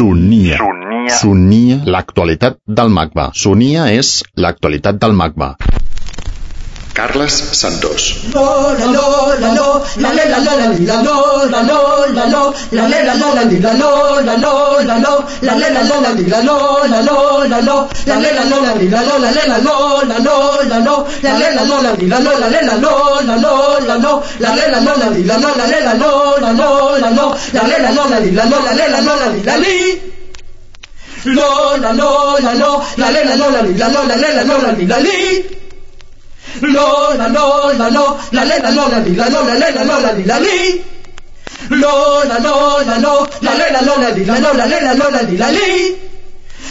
Sonia. Sonia. Sonia, l'actualitat del MACBA. Sonia és l'actualitat del MACBA. Carlas Santos. Li. Lola, Lola, Lola, la la la Lola, la Lola, la la Lola, la li. La ri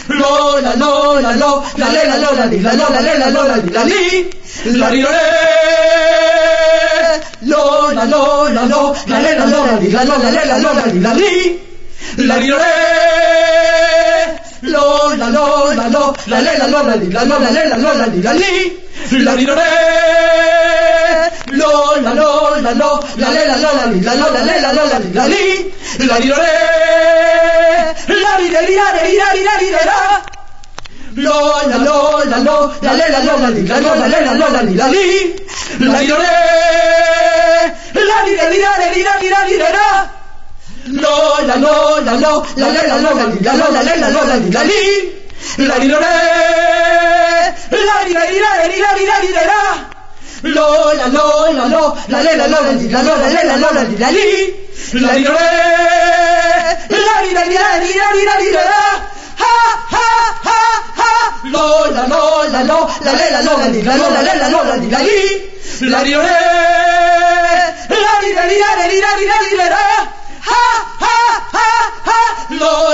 lo Lola, Lola, Lola, la la la Lola, la Lola, la la Lola, la li. La ri lo Lola, Lola, Lola, la la la Lola, la Lola, la la Lola, la li. La ri lo Lola, Lola, Lola, la la la Lola, la Lola, la la Lola, la li. La ri lo La ri la ri la ri la ri la ri la. Lola, Lola, Lola, la la la Lola, la Lola, la la Lola, la li. La ri lo La ri la ri la ri la ri la ri la. Lola, Lola, Lola, la la la Lola, la Lola, la la Lola, la li. La ri lo La ri la ri la ri la ri la ri la. Lola, Lola, Lola, la la la Lola, la Lola, la la Lola, la li. La ri lo La ri la ri la ri la ri la ri la. Ha, ha, ha, ha. Lola, Lola, Lola, la la la Lola, la Lola, la la Lola, la li. La ri lo La ri la ri la ri la ri la ri la. Ha,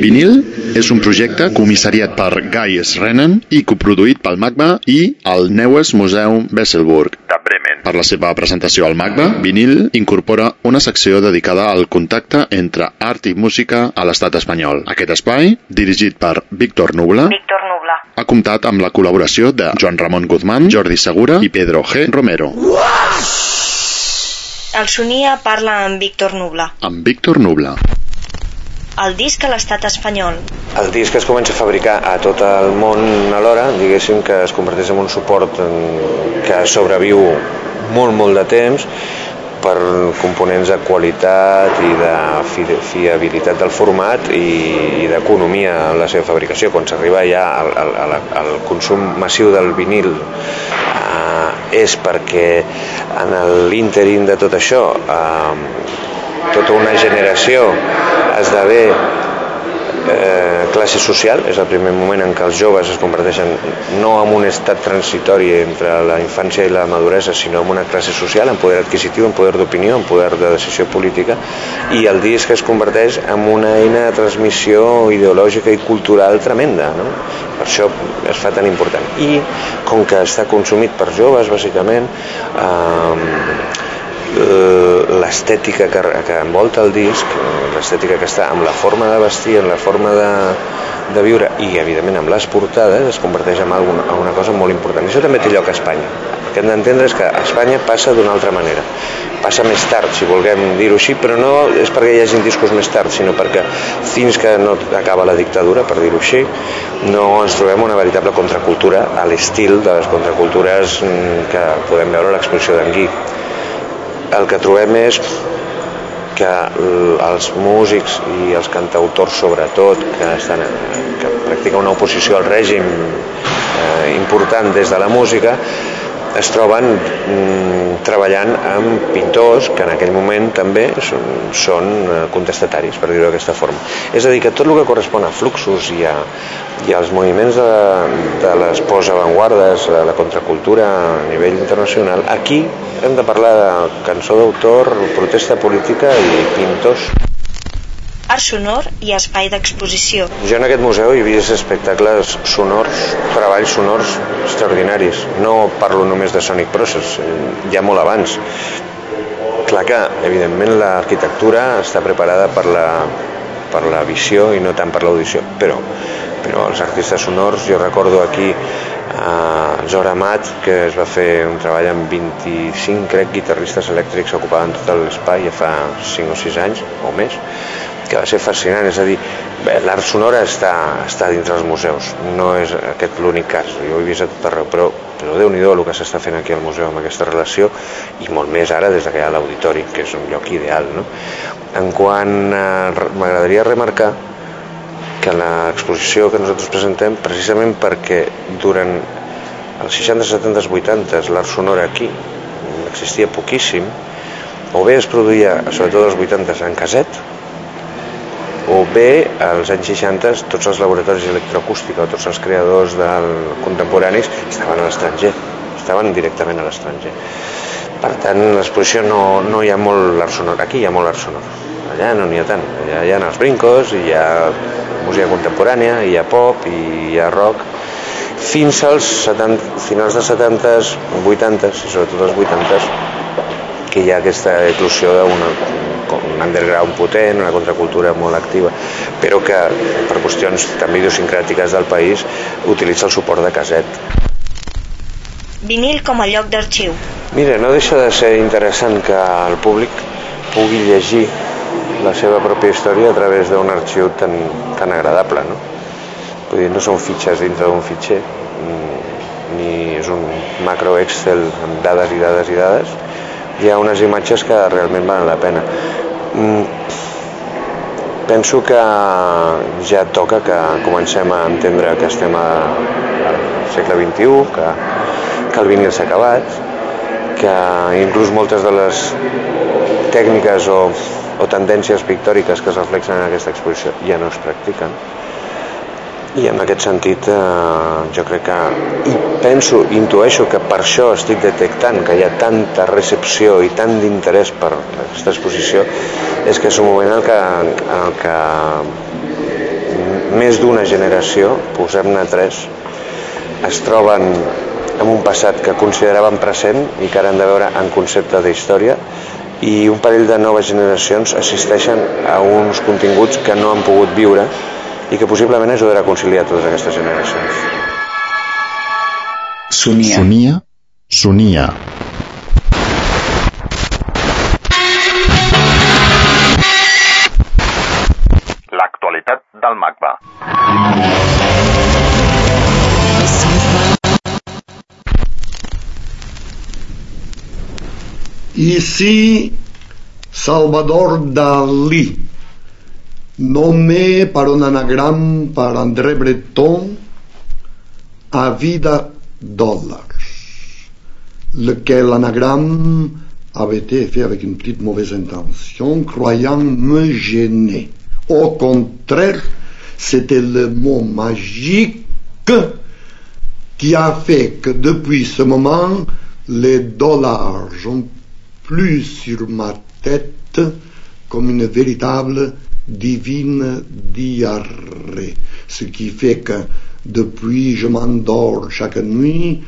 Vinil és un projecte comissariat per Guy Srennen i coproduït pel MACBA i el Neues Museum Besselburg. De Bremen. Per la seva presentació al MACBA, Vinil incorpora una secció dedicada al contacte entre art i música a l'estat espanyol. Aquest espai, dirigit per Víctor Nubla, Víctor Nubla. ha comptat amb la col·laboració de Joan Ramon Guzmán, Jordi Segura i Pedro G. Romero. El Sonia parla amb Víctor Nubla. Amb Víctor Nubla. El disc a l'estat espanyol. El disc es comença a fabricar a tot el món alhora, diguéssim que es converteix en un suport que sobreviu molt, molt de temps per components de qualitat i de fi- fiabilitat del format i, i d'economia en la seva fabricació. Quan s'arriba ja al, al, al, consum massiu del vinil eh, és perquè en l'ínterin de tot això eh, tota una generació esdevé eh, classe social, és el primer moment en què els joves es converteixen no en un estat transitori entre la infància i la maduresa, sinó en una classe social, en poder adquisitiu, en poder d'opinió, en poder de decisió política, i el disc es converteix en una eina de transmissió ideològica i cultural tremenda. No? Per això es fa tan important. I com que està consumit per joves, bàsicament, eh, l'estètica que, que envolta el disc, eh, l'estètica que està amb la forma de vestir, en la forma de, de viure i, evidentment, amb les portades, es converteix en alguna, en una cosa molt important. Això també té lloc a Espanya. El que hem d'entendre és que Espanya passa d'una altra manera. Passa més tard, si volguem dir-ho així, però no és perquè hi hagin discos més tard, sinó perquè fins que no acaba la dictadura, per dir-ho així, no ens trobem una veritable contracultura a l'estil de les contracultures mm, que podem veure a l'exposició d'en Gui el que trobem és que els músics i els cantautors sobretot que, estan, que practiquen una oposició al règim eh, important des de la música es troben mm, treballant amb pintors que en aquell moment també són, són eh, contestataris, per dir-ho d'aquesta forma. És a dir, que tot el que correspon a fluxos i, a, i als moviments de, de les postavantguardes, de la contracultura a nivell internacional, aquí hem de parlar de cançó d'autor, protesta política i pintors. Art sonor i espai d'exposició. Jo en aquest museu he vist espectacles sonors, treballs sonors extraordinaris. No parlo només de Sonic Process, eh, ja molt abans. Clar que, evidentment, l'arquitectura està preparada per la, per la visió i no tant per l'audició, però, però els artistes sonors, jo recordo aquí a Zora Mat, que es va fer un treball amb 25, crec, guitarristes elèctrics ocupaven tot l'espai ja fa 5 o 6 anys o més, que va ser fascinant, és a dir, l'art sonora està, està dins dels museus, no és aquest l'únic cas, jo ho he vist a tot arreu, però, però déu-n'hi-do el que s'està fent aquí al museu amb aquesta relació, i molt més ara des que hi ha l'auditori, que és un lloc ideal. No? En quant m'agradaria remarcar que l'exposició que nosaltres presentem, precisament perquè durant els 60, 70, 80 l'art sonor aquí existia poquíssim, o bé es produïa, sobretot als 80, en caset, o bé als anys 60 tots els laboratoris d'electroacústica o tots els creadors del contemporanis estaven a l'estranger, estaven directament a l'estranger. Per tant, l'exposició no, no hi ha molt l'art sonor, aquí hi ha molt art sonor, allà no n'hi ha tant, allà hi ha els brincos, hi ha música contemporània, hi ha pop, hi ha rock, fins als 70, finals dels 70s, 80s, i sobretot els 80s, que hi ha aquesta eclosió d'un un underground potent, una contracultura molt activa, però que per qüestions també idiosincràtiques del país utilitza el suport de caset. Vinil com a lloc d'arxiu. Mira, no deixa de ser interessant que el públic pugui llegir la seva pròpia història a través d'un arxiu tan, tan agradable, no? Vull dir, no són fitxes dintre d'un fitxer, ni és un macro Excel amb dades i dades i dades, hi ha unes imatges que realment valen la pena. Mm, penso que ja toca que comencem a entendre que estem al segle XXI, que, que el vinil s'ha acabat, que inclús moltes de les tècniques o o tendències pictòriques que es reflexen en aquesta exposició ja no es practiquen i en aquest sentit eh, jo crec que i penso, intueixo que per això estic detectant que hi ha tanta recepció i tant d'interès per aquesta exposició és que és un moment en què, en què més d'una generació, posem-ne tres, es troben en un passat que consideraven present i que ara han de veure en concepte d'història i un parell de noves generacions assisteixen a uns continguts que no han pogut viure i que possiblement ajudarà a conciliar totes aquestes generacions. Sonia. Sonia. Sonia. L'actualitat del MACBA. Ici, Salvador Dalí, nommé par un anagramme par André Breton à vida dollars, lequel anagramme avait été fait avec une petite mauvaise intention, croyant me gêner. Au contraire, c'était le mot magique qui a fait que depuis ce moment, les dollars ont plus sur ma tête comme une véritable divine diarrhée. Ce qui fait que depuis je m'endors chaque nuit,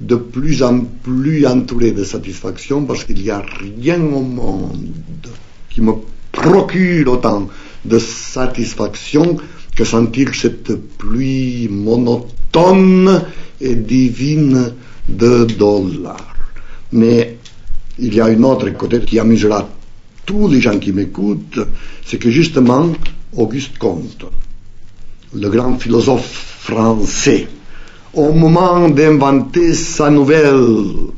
de plus en plus entouré de satisfaction parce qu'il n'y a rien au monde qui me procure autant de satisfaction que sentir cette pluie monotone et divine de dollars. Mais il y a une autre côté qui amusera tous les gens qui m'écoutent, c'est que justement, Auguste Comte, le grand philosophe français, au moment d'inventer sa nouvelle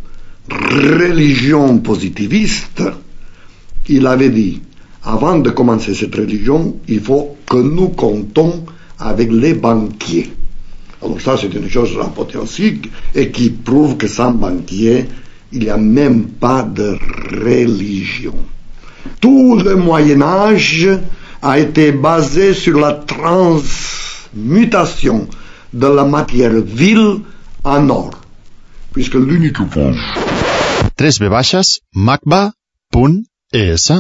religion positiviste, il avait dit, avant de commencer cette religion, il faut que nous comptons avec les banquiers. Alors ça, c'est une chose apothéosique et qui prouve que sans banquiers, il n'y a même pas de religion. Tout le Moyen Âge a été basé sur la transmutation de la matière vile en or, puisque l'unique baixes, macba.es